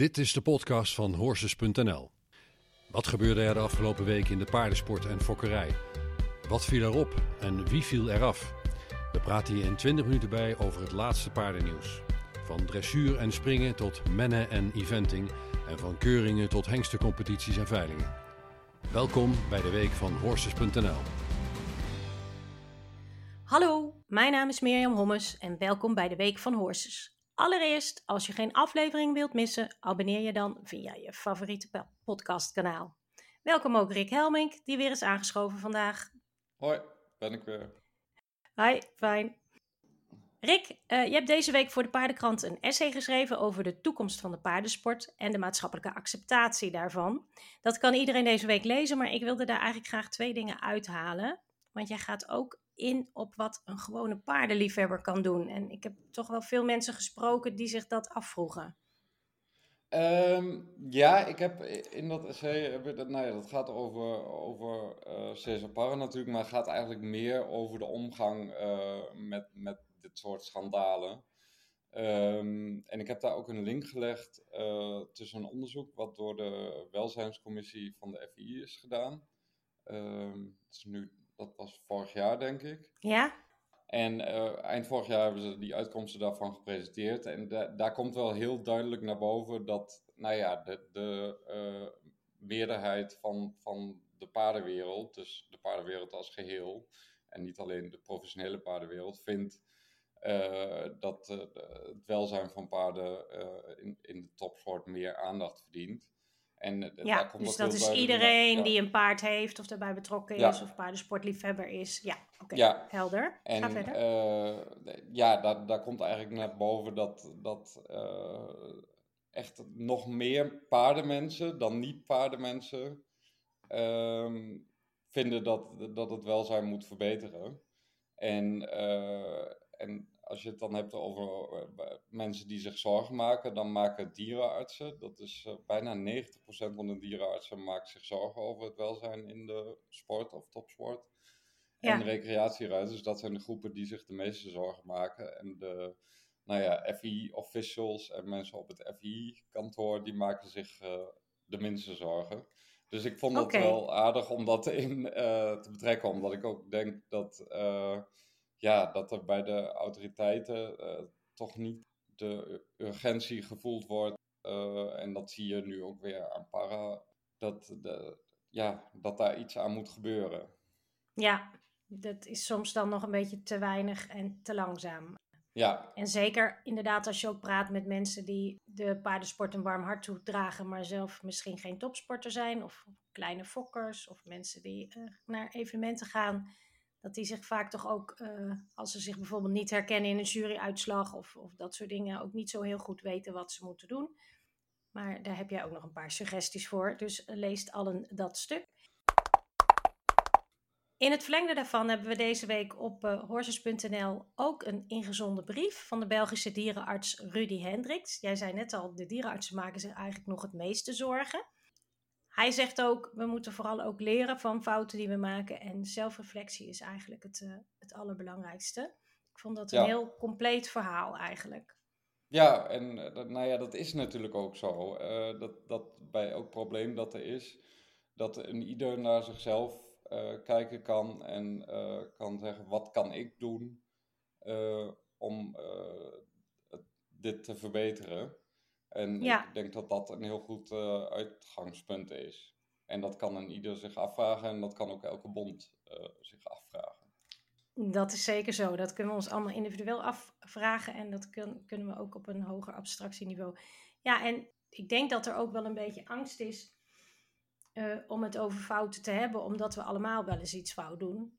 Dit is de podcast van Horses.nl. Wat gebeurde er de afgelopen week in de paardensport en fokkerij? Wat viel erop en wie viel eraf? We praten hier in 20 minuten bij over het laatste paardennieuws. Van dressuur en springen tot mennen en eventing en van keuringen tot hengstencompetities en veilingen. Welkom bij de week van Horses.nl. Hallo, mijn naam is Mirjam Hommes en welkom bij de Week van Horses. Allereerst, als je geen aflevering wilt missen, abonneer je dan via je favoriete podcastkanaal. Welkom ook Rick Helmink, die weer is aangeschoven vandaag. Hoi, ben ik weer. Hi, fijn. Rick, uh, je hebt deze week voor de Paardenkrant een essay geschreven over de toekomst van de paardensport en de maatschappelijke acceptatie daarvan. Dat kan iedereen deze week lezen, maar ik wilde daar eigenlijk graag twee dingen uithalen. Want jij gaat ook in op wat een gewone paardenliefhebber kan doen. En ik heb toch wel veel mensen gesproken die zich dat afvroegen. Um, ja, ik heb in dat essay, nou ja, dat gaat over, over uh, Cesar Parra natuurlijk, maar gaat eigenlijk meer over de omgang uh, met, met dit soort schandalen. Um, en ik heb daar ook een link gelegd uh, tussen een onderzoek wat door de welzijnscommissie van de FI is gedaan. Um, het is nu dat was vorig jaar, denk ik. Ja. En uh, eind vorig jaar hebben ze die uitkomsten daarvan gepresenteerd. En daar komt wel heel duidelijk naar boven dat, nou ja, de, de uh, meerderheid van, van de paardenwereld, dus de paardenwereld als geheel, en niet alleen de professionele paardenwereld, vindt uh, dat het welzijn van paarden in, in de topsport meer aandacht verdient. En uh, ja, komt dus dat is iedereen die een paard heeft of daarbij betrokken is of paardensportliefhebber is. Ja, oké, ja. helder. En, Ga verder. Uh, ja, daar, daar komt eigenlijk naar boven dat, dat uh, echt nog meer paardenmensen dan niet-paardenmensen um, vinden dat, dat het welzijn moet verbeteren. En, en als je het dan hebt over uh, mensen die zich zorgen maken, dan maken dierenartsen, dat is uh, bijna 90% van de dierenartsen maakt zich zorgen over het welzijn in de sport of topsport. Ja. En recreatieruiters, dat zijn de groepen die zich de meeste zorgen maken. En de nou ja, FI-officials en mensen op het FI-kantoor, die maken zich uh, de minste zorgen. Dus ik vond het okay. wel aardig om dat in te betrekken, omdat ik ook denk dat ja, dat er bij de autoriteiten uh, toch niet de urgentie gevoeld wordt. Uh, en dat zie je nu ook weer aan para. Dat, de, ja, dat daar iets aan moet gebeuren. Ja, dat is soms dan nog een beetje te weinig en te langzaam. Ja. En zeker inderdaad als je ook praat met mensen die de paardensport een warm hart toedragen, maar zelf misschien geen topsporter zijn, of kleine fokkers, of mensen die uh, naar evenementen gaan dat die zich vaak toch ook, uh, als ze zich bijvoorbeeld niet herkennen in een juryuitslag of, of dat soort dingen, ook niet zo heel goed weten wat ze moeten doen. Maar daar heb jij ook nog een paar suggesties voor, dus leest allen dat stuk. In het verlengde daarvan hebben we deze week op uh, horses.nl ook een ingezonden brief van de Belgische dierenarts Rudy Hendricks. Jij zei net al, de dierenartsen maken zich eigenlijk nog het meeste zorgen. Hij zegt ook, we moeten vooral ook leren van fouten die we maken. En zelfreflectie is eigenlijk het, uh, het allerbelangrijkste. Ik vond dat een heel compleet verhaal eigenlijk. Ja, en uh, nou ja, dat is natuurlijk ook zo. Uh, dat, dat bij elk probleem dat er is, dat een ieder naar zichzelf kijken kan en kan zeggen, wat kan ik doen om dit te verbeteren? En ik denk dat dat een heel goed uh, uitgangspunt is. En dat kan een ieder zich afvragen en dat kan ook elke bond uh, zich afvragen. Dat is zeker zo. Dat kunnen we ons allemaal individueel afvragen en dat kun, kunnen we ook op een hoger abstractieniveau. Ja, en ik denk dat er ook wel een beetje angst is uh, om het over fouten te hebben, omdat we allemaal wel eens iets fout doen.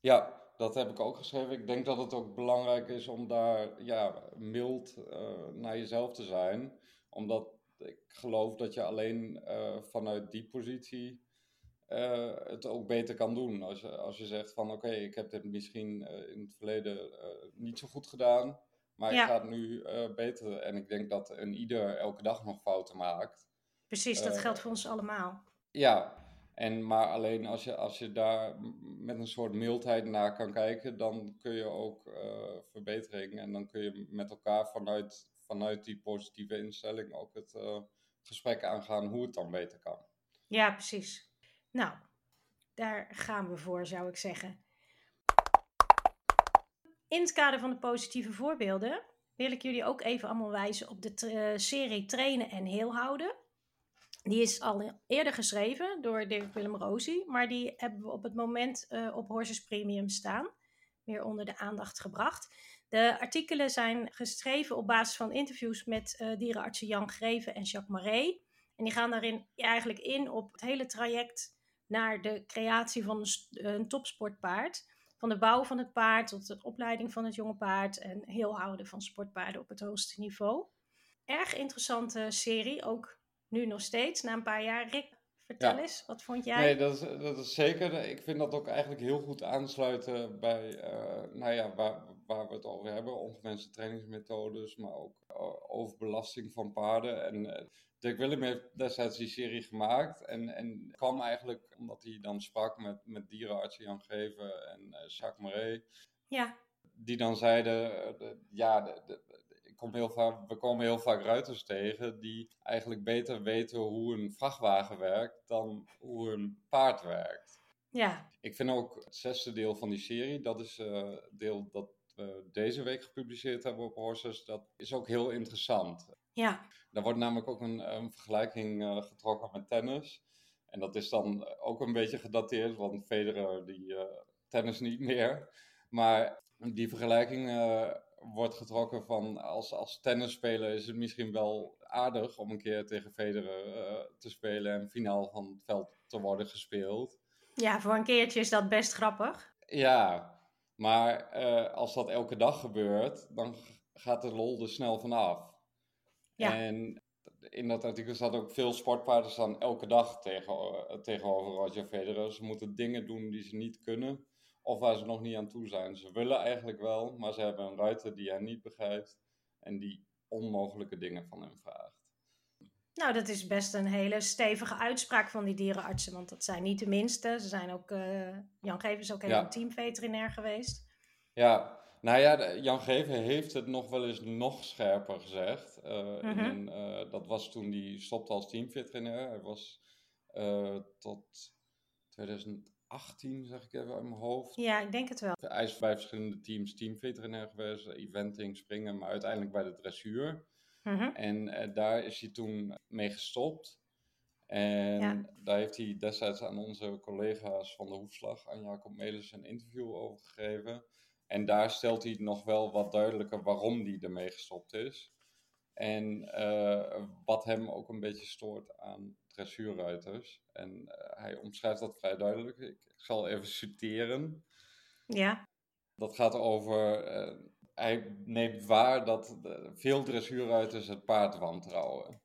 Ja, dat heb ik ook geschreven. Ik denk dat het ook belangrijk is om daar ja, mild uh, naar jezelf te zijn. Omdat ik geloof dat je alleen uh, vanuit die positie uh, het ook beter kan doen. Als je, als je zegt van oké, okay, ik heb dit misschien in het verleden niet zo goed gedaan. Maar ja. ik ga het nu beter. En ik denk dat een ieder elke dag nog fouten maakt. Precies, dat geldt voor ons allemaal. Ja, en, maar alleen als je, als je daar met een soort mildheid naar kan kijken, dan kun je ook verbetering en dan kun je met elkaar vanuit, vanuit die positieve instelling ook het gesprek aangaan hoe het dan beter kan. Ja, precies. Nou, daar gaan we voor, zou ik zeggen. In het kader van de positieve voorbeelden wil ik jullie ook even allemaal wijzen op de serie Trainen en Heel Houden. Die is al eerder geschreven door Dirk Willem Rosie, maar die hebben we op het moment uh, op Horses Premium staan. Weer onder de aandacht gebracht. De artikelen zijn geschreven op basis van interviews met uh, dierenartsen Jan Greven en Jacques Marais. En die gaan daarin eigenlijk in op het hele traject naar de creatie van een, topsportpaard. Van de bouw van het paard tot de opleiding van het jonge paard en heel houden van sportpaarden op het hoogste niveau. Erg interessante serie, ook nu nog steeds, na een paar jaar. Vertel eens, wat vond jij? Nee, dat is, dat is zeker. Ik vind dat ook eigenlijk heel goed aansluiten bij uh, nou ja, waar, waar we het over hebben. Ongewenste trainingsmethodes, maar ook uh, overbelasting van paarden. En uh, Dirk Willem heeft destijds die serie gemaakt. En, en kwam eigenlijk omdat hij dan sprak met, met dierenartsen Jan Geven en Jacques Marais. Ja. Die dan zeiden, ja, de, de, heel vaak, we komen heel vaak ruiters tegen die eigenlijk beter weten hoe een vrachtwagen werkt dan hoe een paard werkt. Ja. Ik vind ook het zesde deel van die serie, dat is uh, deel dat we deze week gepubliceerd hebben op Horses, dat is ook heel interessant. Ja. Daar wordt namelijk ook een, een vergelijking uh, getrokken met tennis. En dat is dan ook een beetje gedateerd, want Federer die uh, tennis niet meer. Maar die vergelijking wordt getrokken van als, als tennisspeler is het misschien wel aardig om een keer tegen Federer uh, te spelen en finaal van het veld te worden gespeeld. Ja, voor een keertje is dat best grappig. Ja, maar uh, als dat elke dag gebeurt, dan gaat de lol er snel vanaf. Ja. En in dat artikel staat ook veel sportpaarden staan elke dag tegen, uh, tegenover Roger Federer. Ze moeten dingen doen die ze niet kunnen of waar ze nog niet aan toe zijn. Ze willen eigenlijk wel, maar ze hebben een ruiter die hen niet begrijpt en die onmogelijke dingen van hen vraagt. Nou, dat is best een hele stevige uitspraak van die dierenartsen, want dat zijn niet de minste. Ze zijn ook, uh, Jan Geven is ook even ja. teamveterinair geweest. Ja, nou ja, Jan Geven heeft het nog wel eens nog scherper gezegd. Uh, -hmm. in, uh, dat was toen hij stopte als teamveterinair. Hij was tot 2000 18, zeg ik even in mijn hoofd. Ja, ik denk het wel. Hij is bij verschillende teams teamveterinair geweest, eventing, springen, maar uiteindelijk bij de dressuur. Mm -hmm. En uh, daar is hij toen mee gestopt. En ja. daar heeft hij destijds aan onze collega's van de Hoefslag, aan Jacob Melis, een interview over gegeven. En daar stelt hij nog wel wat duidelijker waarom hij ermee gestopt is. En uh, wat hem ook een beetje stoort aan dressuurruiters. En uh, hij omschrijft dat vrij duidelijk. Ik zal even citeren. Ja. Dat gaat over. Uh, hij neemt waar dat veel dressuurruiters het paard wantrouwen.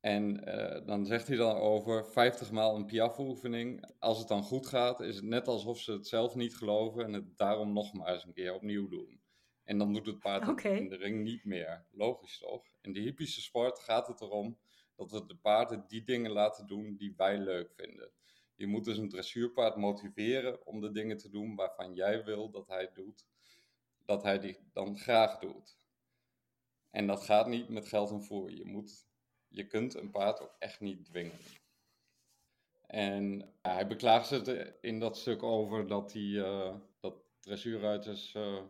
En uh, dan zegt hij dan over 50 maal een piaf-oefening. Als het dan goed gaat, is het net alsof ze het zelf niet geloven en het daarom nog maar eens een keer opnieuw doen. En dan doet het paard okay. in de ring niet meer. Logisch toch? In de hippische sport gaat het erom dat we de paarden die dingen laten doen die wij leuk vinden. Je moet dus een dressuurpaard motiveren om de dingen te doen waarvan jij wil dat hij doet, dat hij die dan graag doet. En dat gaat niet met geld en voer. Je, moet, je kunt een paard ook echt niet dwingen. En hij beklaagt zich in dat stuk over dat, die, uh, dat dressuurruiters uh,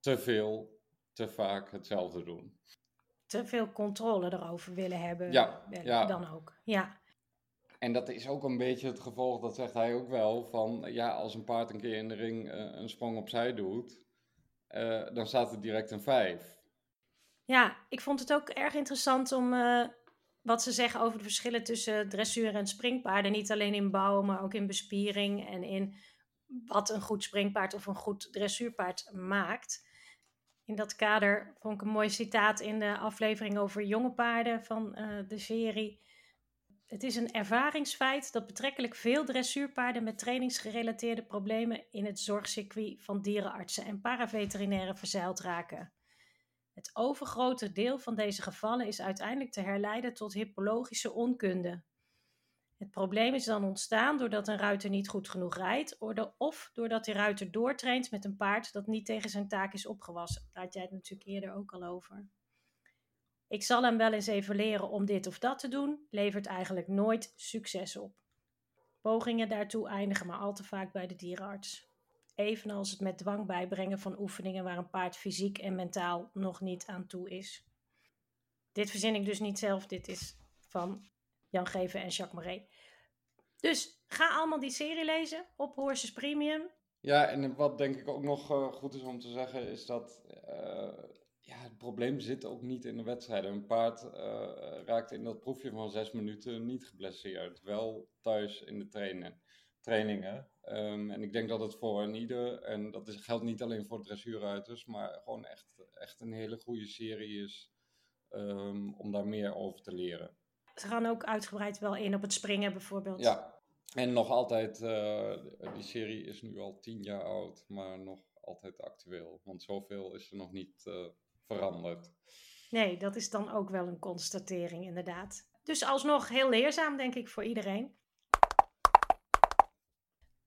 te veel, te vaak hetzelfde doen te veel controle erover willen hebben. Ja, ja. Dan ook. Ja. En dat is ook een beetje het gevolg, dat zegt hij ook wel, van ja, als een paard een keer in de ring uh, een sprong opzij doet, uh, dan staat er direct een vijf. Ja, ik vond het ook erg interessant om uh, wat ze zeggen over de verschillen tussen dressuur en springpaarden. Niet alleen in bouw, maar ook in bespiering en in wat een goed springpaard of een goed dressuurpaard maakt in dat kader vond ik een mooi citaat in de aflevering over jonge paarden van uh, de serie. Het is een ervaringsfeit dat betrekkelijk veel dressuurpaarden met trainingsgerelateerde problemen in het zorgcircuit van dierenartsen en paraveterinairen verzeild raken. Het overgrote deel van deze gevallen is uiteindelijk te herleiden tot hippologische onkunde. Het probleem is dan ontstaan doordat een ruiter niet goed genoeg rijdt, of doordat die ruiter doortraint met een paard dat niet tegen zijn taak is opgewassen. Daar had jij het natuurlijk eerder ook al over. Ik zal hem wel eens even leren om dit of dat te doen, levert eigenlijk nooit succes op. Pogingen daartoe eindigen maar al te vaak bij de dierenarts. Evenals het met dwang bijbrengen van oefeningen waar een paard fysiek en mentaal nog niet aan toe is. Dit verzin ik dus niet zelf, dit is van Jan Geven en Jacques Marais. Dus ga allemaal die serie lezen op Horses Premium. Ja, en wat denk ik ook nog uh, goed is om te zeggen, is dat uh, ja, het probleem zit ook niet in de wedstrijden. Een paard uh, raakt in dat proefje van zes minuten niet geblesseerd. Wel thuis in de trainingen. Um, en ik denk dat het voor een ieder, en dat is, geldt niet alleen voor dressuurruiters, maar gewoon echt, echt een hele goede serie is um, om daar meer over te leren. Ze gaan ook uitgebreid wel in op het springen bijvoorbeeld. Ja, en nog altijd, uh, die serie is nu al tien jaar oud, maar nog altijd actueel. Want zoveel is er nog niet uh, veranderd. Nee, dat is dan ook wel een constatering inderdaad. Dus alsnog heel leerzaam denk ik voor iedereen.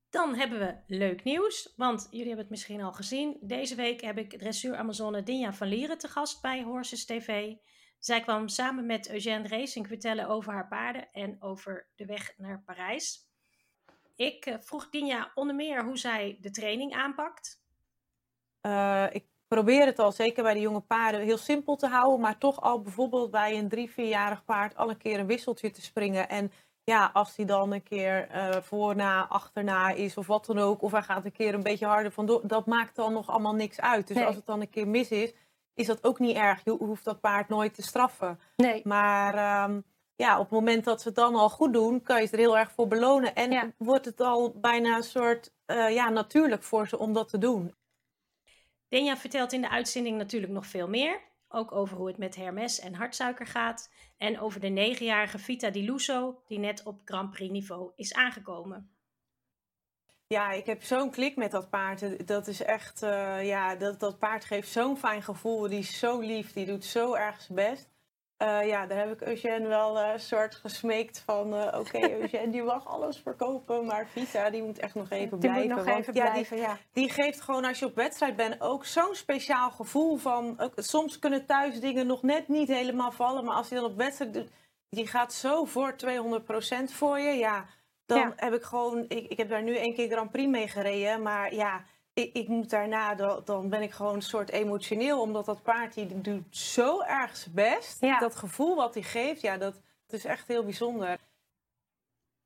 Dan hebben we leuk nieuws, want jullie hebben het misschien al gezien. Deze week heb ik dressuur Amazone Dinja van Lieren te gast bij Horses TV. Zij kwam samen met Eugène Racing vertellen over haar paarden en over de weg naar Parijs. Ik eh, vroeg Dinja onder meer hoe zij de training aanpakt. Uh, ik probeer het al, zeker bij de jonge paarden, heel simpel te houden. Maar toch al bijvoorbeeld bij een drie, vierjarig paard al een keer een wisseltje te springen. En ja, als hij dan een keer uh, voorna, achterna is of wat dan ook. Of hij gaat een keer een beetje harder vandoor. Dat maakt dan nog allemaal niks uit. Dus nee. als het dan een keer mis is, is dat ook niet erg. Je hoeft dat paard nooit te straffen. Nee. Maar um, ja, op het moment dat ze het dan al goed doen, kan je ze er heel erg voor belonen. En ja. wordt het al bijna een soort uh, ja, natuurlijk voor ze om dat te doen. Denja vertelt in de uitzending natuurlijk nog veel meer. Ook over hoe het met Hermes en hartsuiker gaat. En over de negenjarige Vita Di Luso, die net op Grand Prix niveau is aangekomen. Ja, ik heb zo'n klik met dat paard. Dat is echt, uh, ja, dat, dat paard geeft zo'n fijn gevoel. Die is zo lief, die doet zo erg zijn best. Uh, ja, daar heb ik Eugène wel een uh, soort gesmeekt van... Uh, oké, okay, Eugène, die mag alles verkopen, maar Vita, die moet echt nog even die blijven. Moet nog even ja, blijven, die, ja. die geeft gewoon, als je op wedstrijd bent, ook zo'n speciaal gevoel van... soms kunnen thuis dingen nog net niet helemaal vallen, maar als hij dan op wedstrijd doet... die gaat zo voor 200% voor je, ja... Dan ja. heb ik gewoon, ik, ik heb daar nu één keer Grand Prix mee gereden, maar ja, ik, ik, moet daarna, dan, ben ik gewoon een soort emotioneel, omdat dat paard die doet zo erg zijn best. Ja. Dat gevoel wat hij geeft, ja, dat, dat is echt heel bijzonder.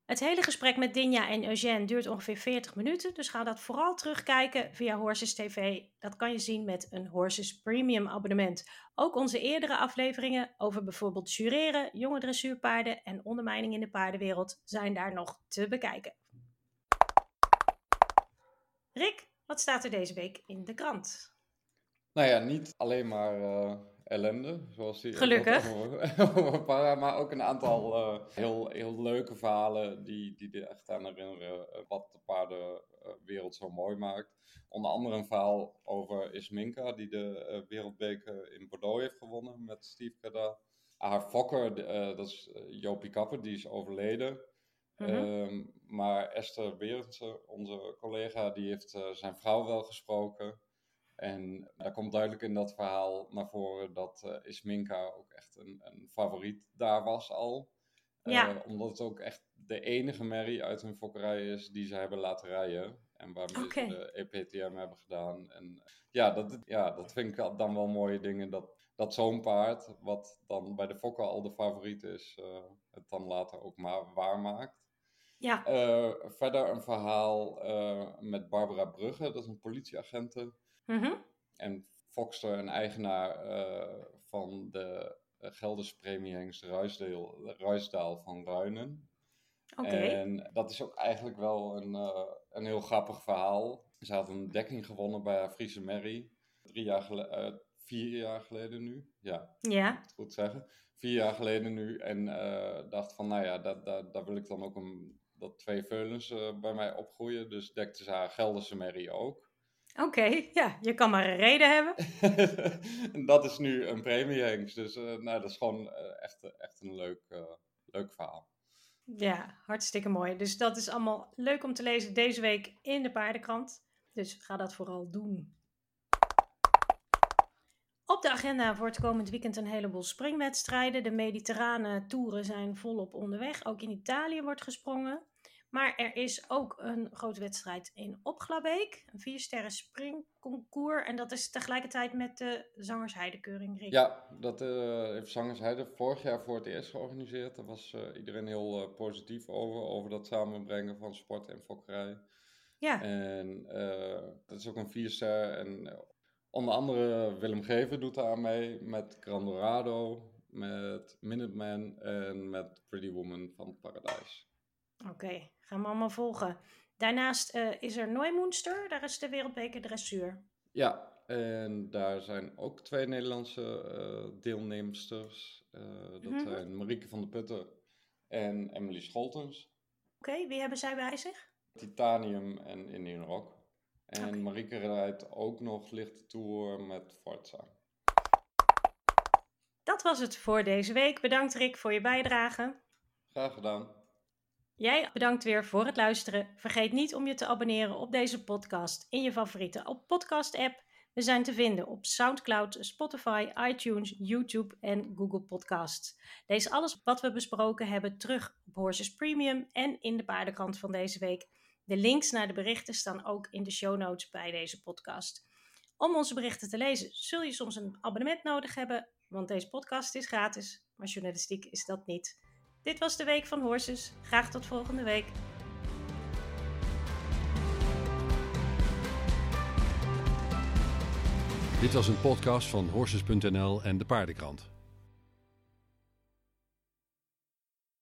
Het hele gesprek met Dinja en Eugène duurt ongeveer 40 minuten, dus ga dat vooral terugkijken via Horses TV. Dat kan je zien met een Horses Premium abonnement. Ook onze eerdere afleveringen over bijvoorbeeld jureren, jonge dressuurpaarden en ondermijning in de paardenwereld zijn daar nog te bekijken. Rick, wat staat er deze week in de krant? Nou ja, niet alleen maar uh, ellende, zoals die. Gelukkig. Maar ook een aantal uh, heel, heel leuke verhalen die, die er echt aan herinneren uh, wat de paardenwereld zo mooi maakt. Onder andere een verhaal over Isminka, die de wereldbeker in Bordeaux heeft gewonnen met Steve Cada. Haar fokker, dat is Jopie Kapper, die is overleden. Mm -hmm. um, maar Esther Berendsen, onze collega, die heeft uh, zijn vrouw wel gesproken. En daar komt duidelijk in dat verhaal naar voren dat uh, Isminka ook echt een, een, favoriet daar was al. Ja. Uh, omdat het ook echt de enige merrie uit hun fokkerij is die ze hebben laten rijden. En waarmee okay. ze de EPTM hebben gedaan. En ja, dat, ja, dat vind ik dan wel mooie dingen. Dat, dat zo'n paard, wat dan bij de fokker al de favoriet is, het dan later ook maar waarmaakt. Ja. Verder een verhaal met Barbara Brugge, dat is een politieagente. Mm -hmm. En Foxter, een eigenaar uh, van de Gelders premiehengst Ruisdaal, Ruisdaal van Ruinen. Okay. En dat is ook eigenlijk wel een, een heel grappig verhaal. Ze had een dekking gewonnen bij haar Friese. Drie jaar geleden, vier jaar geleden nu. Ja, ja. moet goed zeggen. Vier jaar geleden nu. En dacht van, nou ja, daar, daar, daar wil ik dan ook een dat twee veulens bij mij opgroeien. Dus dekte ze haar Gelderse merrie ook. Oké, okay, ja, je kan maar een reden hebben. en dat is nu een premiehengst. Dus uh, nou, dat is gewoon uh, echt, echt een leuk, leuk verhaal. Ja, hartstikke mooi. Dus dat is allemaal leuk om te lezen deze week in de paardenkrant. Dus ga dat vooral doen. Op de agenda voor het komend weekend een heleboel springwedstrijden. De mediterrane toeren zijn volop onderweg. Ook in Italië wordt gesprongen. Maar er is ook een grote wedstrijd in Opglabeek. Een viersterren springconcours. En dat is tegelijkertijd met de Zangersheidekeuring. Rick. Ja, dat uh, heeft Zangersheide vorig jaar voor het eerst georganiseerd. Daar was uh, iedereen heel uh, positief over. Over dat samenbrengen van sport en fokkerij. Ja. En dat is ook een vierster. En onder andere Willem Geven doet daar aan mee. Met Grandorado, met Minuteman en met Pretty Woman van Paradijs. Oké, gaan we allemaal volgen. Daarnaast uh, is er Neumunster, daar is de wereldbeker dressuur. Ja, en daar zijn ook twee Nederlandse uh, deelnemsters. Uh, dat mm -hmm. zijn Marieke van der Putten en Emily Scholtens. Oké, okay, wie hebben zij bij zich? Titanium en Indian Rock. En okay. Marieke rijdt ook nog lichte tour met Forza. Dat was het voor deze week. Bedankt Rick voor je bijdrage. Graag gedaan. Jij bedankt weer voor het luisteren. Vergeet niet om je te abonneren op deze podcast in je favoriete podcast-app. We zijn te vinden op SoundCloud, Spotify, iTunes, YouTube en Google Podcasts. Lees alles wat we besproken hebben terug op Horses Premium en in de paardenkrant van deze week. De links naar de berichten staan ook in de show notes bij deze podcast. Om onze berichten te lezen zul je soms een abonnement nodig hebben, want deze podcast is gratis, maar journalistiek is dat niet. Dit was de Week van Horses. Graag tot volgende week. Dit was een podcast van Horses.nl en de Paardenkrant.